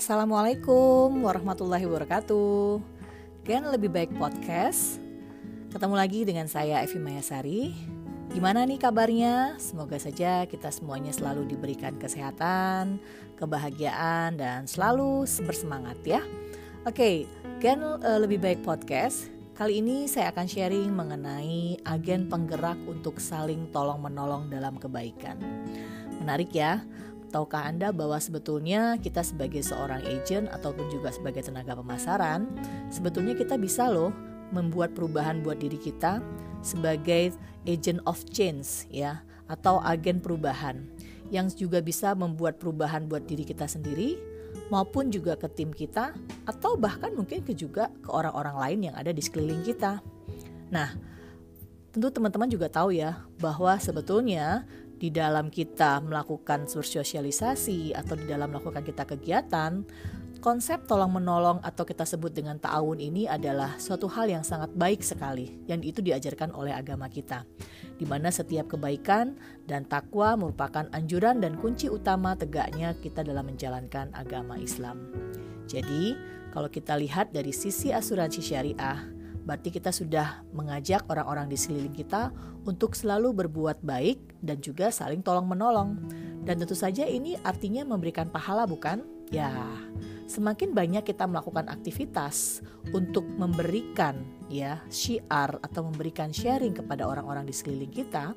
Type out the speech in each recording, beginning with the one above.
Assalamualaikum warahmatullahi wabarakatuh. Gen Lebih Baik Podcast. Ketemu lagi dengan saya Evi Mayasari. Gimana nih kabarnya? Semoga saja kita semuanya selalu diberikan kesehatan, kebahagiaan, dan selalu bersemangat ya. Oke, Gen uh, Lebih Baik Podcast. Kali ini saya akan sharing mengenai agen penggerak untuk saling tolong-menolong dalam kebaikan. Menarik ya, Tahukah Anda bahwa sebetulnya kita sebagai seorang agent ataupun juga sebagai tenaga pemasaran, sebetulnya kita bisa loh membuat perubahan buat diri kita sebagai agent of change ya atau agen perubahan yang juga bisa membuat perubahan buat diri kita sendiri maupun juga ke tim kita atau bahkan mungkin ke juga ke orang-orang lain yang ada di sekeliling kita. Nah, tentu teman-teman juga tahu ya bahwa sebetulnya di dalam kita melakukan bersosialisasi atau di dalam melakukan kita kegiatan, konsep tolong menolong atau kita sebut dengan ta'awun ini adalah suatu hal yang sangat baik sekali yang itu diajarkan oleh agama kita. Di mana setiap kebaikan dan takwa merupakan anjuran dan kunci utama tegaknya kita dalam menjalankan agama Islam. Jadi, kalau kita lihat dari sisi asuransi syariah, Berarti kita sudah mengajak orang-orang di sekeliling kita untuk selalu berbuat baik dan juga saling tolong-menolong. Dan tentu saja ini artinya memberikan pahala bukan? Ya, semakin banyak kita melakukan aktivitas untuk memberikan ya syiar atau memberikan sharing kepada orang-orang di sekeliling kita,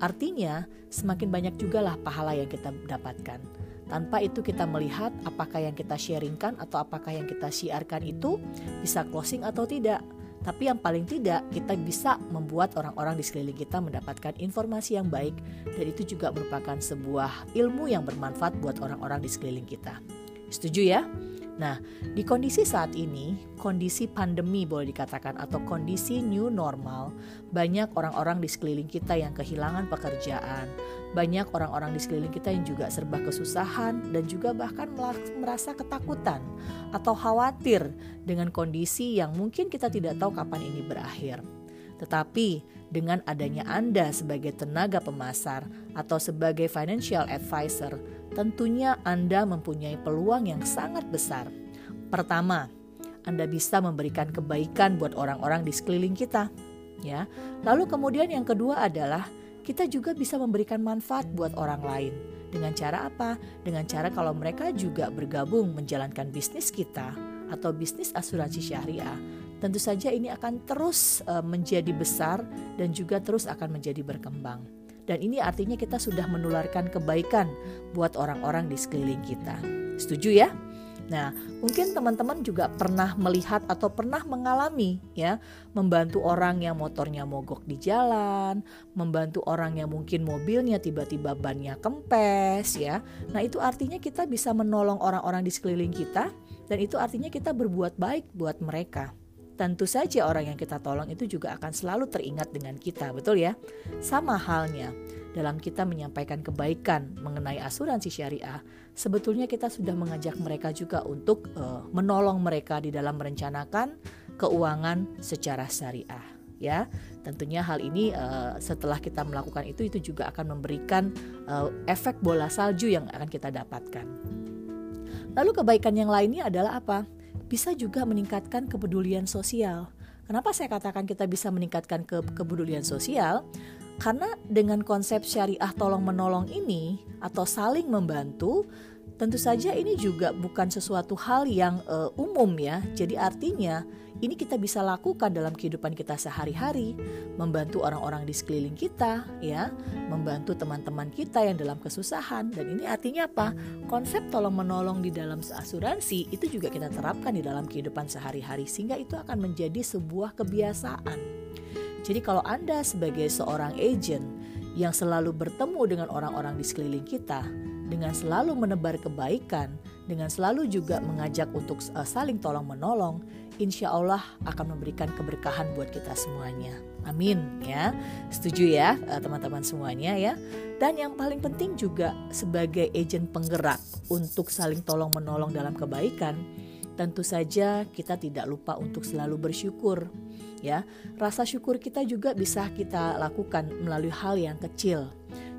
artinya semakin banyak juga lah pahala yang kita dapatkan. Tanpa itu kita melihat apakah yang kita sharingkan atau apakah yang kita syiarkan itu bisa closing atau tidak. Tapi yang paling tidak kita bisa membuat orang-orang di sekeliling kita mendapatkan informasi yang baik dan itu juga merupakan sebuah ilmu yang bermanfaat buat orang-orang di sekeliling kita. Setuju ya? Nah, di kondisi saat ini, kondisi pandemi boleh dikatakan atau kondisi new normal, banyak orang-orang di sekeliling kita yang kehilangan pekerjaan, banyak orang-orang di sekeliling kita yang juga serba kesusahan dan juga bahkan merasa ketakutan atau khawatir dengan kondisi yang mungkin kita tidak tahu kapan ini berakhir. Tetapi dengan adanya Anda sebagai tenaga pemasar atau sebagai financial advisor, tentunya Anda mempunyai peluang yang sangat besar. Pertama, Anda bisa memberikan kebaikan buat orang-orang di sekeliling kita, ya. Lalu kemudian yang kedua adalah kita juga bisa memberikan manfaat buat orang lain. Dengan cara apa? Dengan cara kalau mereka juga bergabung menjalankan bisnis kita atau bisnis asuransi syariah, tentu saja ini akan terus uh, menjadi besar dan juga terus akan menjadi berkembang. Dan ini artinya kita sudah menularkan kebaikan buat orang-orang di sekeliling kita. Setuju ya? Nah, mungkin teman-teman juga pernah melihat atau pernah mengalami ya, membantu orang yang motornya mogok di jalan, membantu orang yang mungkin mobilnya tiba-tiba bannya kempes ya. Nah, itu artinya kita bisa menolong orang-orang di sekeliling kita dan itu artinya kita berbuat baik buat mereka tentu saja orang yang kita tolong itu juga akan selalu teringat dengan kita, betul ya? Sama halnya dalam kita menyampaikan kebaikan mengenai asuransi syariah, sebetulnya kita sudah mengajak mereka juga untuk uh, menolong mereka di dalam merencanakan keuangan secara syariah ya. Tentunya hal ini uh, setelah kita melakukan itu itu juga akan memberikan uh, efek bola salju yang akan kita dapatkan. Lalu kebaikan yang lainnya adalah apa bisa juga meningkatkan kepedulian sosial. Kenapa saya katakan kita bisa meningkatkan ke kepedulian sosial? Karena dengan konsep syariah tolong menolong ini atau saling membantu, tentu saja ini juga bukan sesuatu hal yang uh, umum ya. Jadi artinya ini kita bisa lakukan dalam kehidupan kita sehari-hari, membantu orang-orang di sekeliling kita, ya, membantu teman-teman kita yang dalam kesusahan. Dan ini artinya apa? Konsep tolong menolong di dalam asuransi itu juga kita terapkan di dalam kehidupan sehari-hari sehingga itu akan menjadi sebuah kebiasaan. Jadi kalau Anda sebagai seorang agent yang selalu bertemu dengan orang-orang di sekeliling kita, dengan selalu menebar kebaikan, dengan selalu juga mengajak untuk uh, saling tolong menolong, insya Allah akan memberikan keberkahan buat kita semuanya. Amin ya. Setuju ya uh, teman-teman semuanya ya. Dan yang paling penting juga sebagai agent penggerak untuk saling tolong menolong dalam kebaikan, tentu saja kita tidak lupa untuk selalu bersyukur. Ya, rasa syukur kita juga bisa kita lakukan melalui hal yang kecil.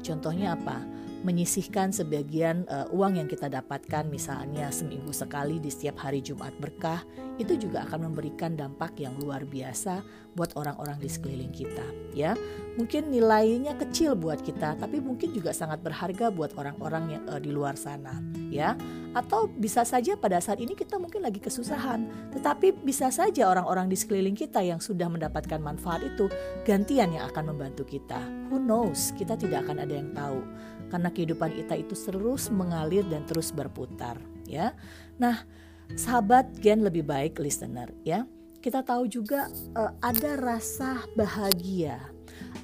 Contohnya apa? Menyisihkan sebagian uh, uang yang kita dapatkan misalnya seminggu sekali di setiap hari Jumat berkah itu juga akan memberikan dampak yang luar biasa buat orang-orang di sekeliling kita ya. Mungkin nilainya kecil buat kita tapi mungkin juga sangat berharga buat orang-orang yang uh, di luar sana ya. Atau bisa saja pada saat ini kita mungkin lagi kesusahan tetapi bisa saja orang-orang di sekeliling kita yang sudah mendapatkan manfaat itu gantian yang akan membantu kita. Who knows? Kita tidak akan ada yang tahu karena kehidupan kita itu terus mengalir dan terus berputar ya. Nah sahabat gen lebih baik listener ya. Kita tahu juga uh, ada rasa bahagia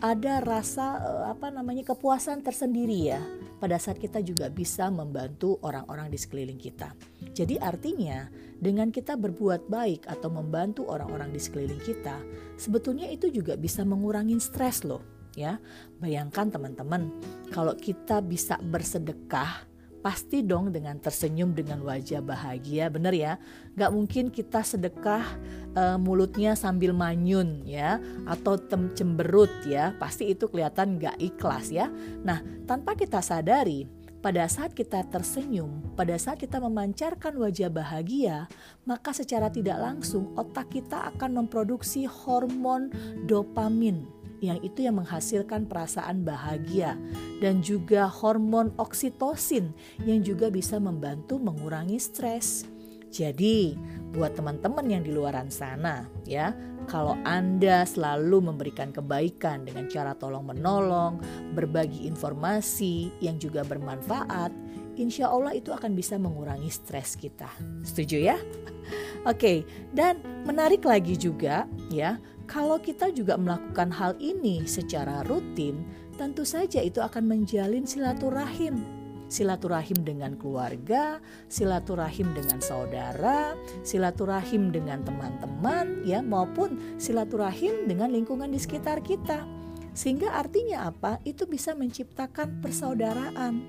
ada rasa uh, apa namanya kepuasan tersendiri ya. Pada saat kita juga bisa membantu orang-orang di sekeliling kita. Jadi artinya dengan kita berbuat baik atau membantu orang-orang di sekeliling kita, sebetulnya itu juga bisa mengurangi stres loh, ya. Bayangkan teman-teman, kalau kita bisa bersedekah pasti dong dengan tersenyum dengan wajah bahagia bener ya? Gak mungkin kita sedekah uh, mulutnya sambil manyun ya atau tem cemberut ya. Pasti itu kelihatan gak ikhlas ya. Nah tanpa kita sadari pada saat kita tersenyum, pada saat kita memancarkan wajah bahagia, maka secara tidak langsung otak kita akan memproduksi hormon dopamin yang itu yang menghasilkan perasaan bahagia dan juga hormon oksitosin yang juga bisa membantu mengurangi stres. Jadi, buat teman-teman yang di luaran sana, ya, kalau Anda selalu memberikan kebaikan dengan cara tolong-menolong, berbagi informasi yang juga bermanfaat, insya Allah itu akan bisa mengurangi stres kita. Setuju ya? Oke, dan menarik lagi juga, ya, kalau kita juga melakukan hal ini secara rutin, tentu saja itu akan menjalin silaturahim. Silaturahim dengan keluarga, silaturahim dengan saudara, silaturahim dengan teman-teman ya maupun silaturahim dengan lingkungan di sekitar kita. Sehingga artinya apa? Itu bisa menciptakan persaudaraan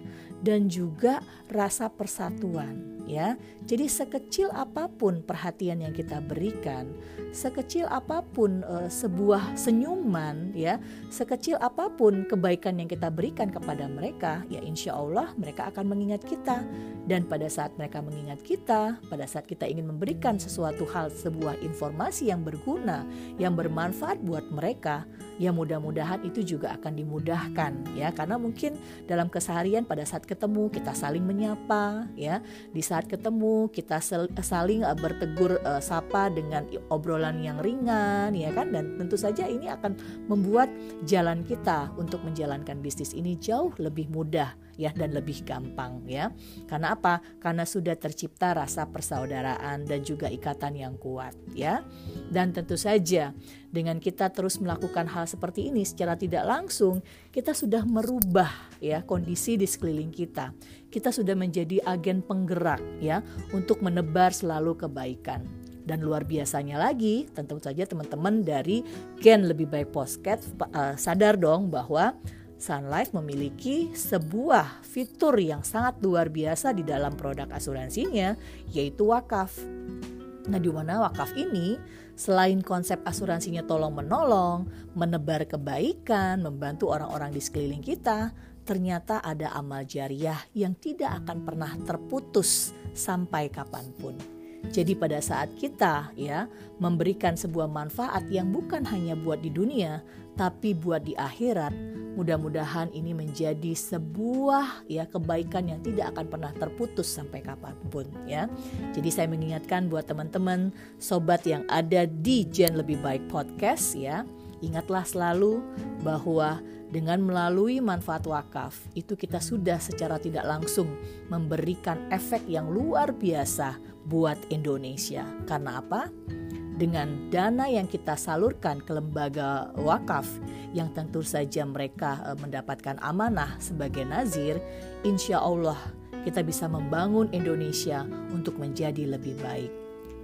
dan juga rasa persatuan ya. Jadi sekecil apa pun perhatian yang kita berikan, sekecil apa pun uh, sebuah senyuman ya, sekecil apa pun kebaikan yang kita berikan kepada mereka, ya insya Allah mereka akan mengingat kita. Dan pada saat mereka mengingat kita, pada saat kita ingin memberikan sesuatu hal, sebuah informasi yang berguna, yang bermanfaat buat mereka, ya mudah-mudahan itu juga akan dimudahkan ya. Karena mungkin dalam keseharian pada saat ketemu kita saling menyapa ya. Di saat ketemu kita saling eh, bertegur uh, sapa dengan obrolan yang ringan ya kan? Dan tentu saja ini akan membuat jalan kita untuk menjalankan bisnis ini jauh lebih mudah ya dan lebih gampang ya. Karena apa? Karena sudah tercipta rasa persaudaraan dan juga ikatan yang kuat ya. Dan tentu saja dengan kita terus melakukan hal seperti ini secara tidak langsung, kita sudah merubah ya kondisi di sekeliling kita. Kita sudah menjadi agen penggerak ya untuk menebar selalu kebaikan. Dan luar biasanya lagi, tentu saja teman-teman dari Gen Lebih Baik Podcast uh, sadar dong bahwa Sun Life memiliki sebuah fitur yang sangat luar biasa di dalam produk asuransinya, yaitu wakaf. Nah, di mana wakaf ini selain konsep asuransinya tolong-menolong, menebar kebaikan, membantu orang-orang di sekeliling kita, ternyata ada amal jariah yang tidak akan pernah terputus sampai kapan pun. Jadi pada saat kita ya memberikan sebuah manfaat yang bukan hanya buat di dunia, tapi buat di akhirat, Mudah-mudahan ini menjadi sebuah ya kebaikan yang tidak akan pernah terputus sampai kapan pun ya. Jadi saya mengingatkan buat teman-teman sobat yang ada di Gen Lebih Baik Podcast ya, ingatlah selalu bahwa dengan melalui manfaat wakaf itu kita sudah secara tidak langsung memberikan efek yang luar biasa buat Indonesia. Karena apa? dengan dana yang kita salurkan ke lembaga wakaf yang tentu saja mereka e, mendapatkan amanah sebagai nazir, insya Allah kita bisa membangun Indonesia untuk menjadi lebih baik.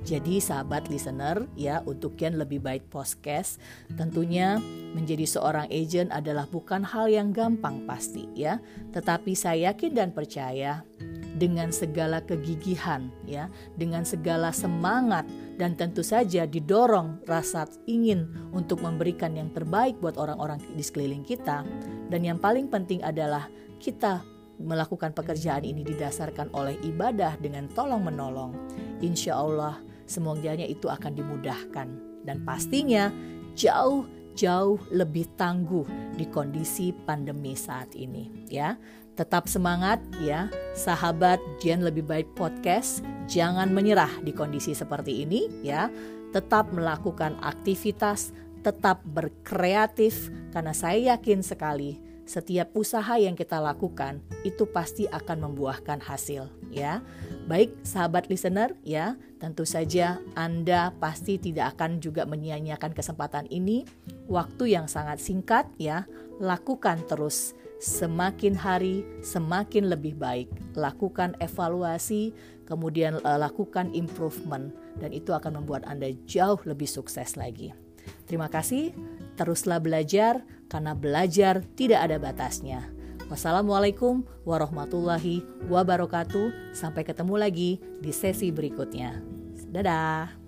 Jadi sahabat listener ya untuk yang lebih baik podcast tentunya menjadi seorang agent adalah bukan hal yang gampang pasti ya tetapi saya yakin dan percaya dengan segala kegigihan ya dengan segala semangat dan tentu saja didorong rasa ingin untuk memberikan yang terbaik buat orang-orang di sekeliling kita. Dan yang paling penting adalah kita melakukan pekerjaan ini didasarkan oleh ibadah dengan tolong menolong, insya Allah semuanya itu akan dimudahkan dan pastinya jauh jauh lebih tangguh di kondisi pandemi saat ini ya. Tetap semangat ya, sahabat Gen lebih baik podcast. Jangan menyerah di kondisi seperti ini ya. Tetap melakukan aktivitas, tetap berkreatif karena saya yakin sekali setiap usaha yang kita lakukan itu pasti akan membuahkan hasil ya. Baik sahabat listener ya, tentu saja Anda pasti tidak akan juga menyia-nyiakan kesempatan ini. Waktu yang sangat singkat ya, lakukan terus semakin hari semakin lebih baik. Lakukan evaluasi, kemudian uh, lakukan improvement dan itu akan membuat Anda jauh lebih sukses lagi. Terima kasih, teruslah belajar karena belajar tidak ada batasnya. Wassalamualaikum warahmatullahi wabarakatuh. Sampai ketemu lagi di sesi berikutnya. Dadah.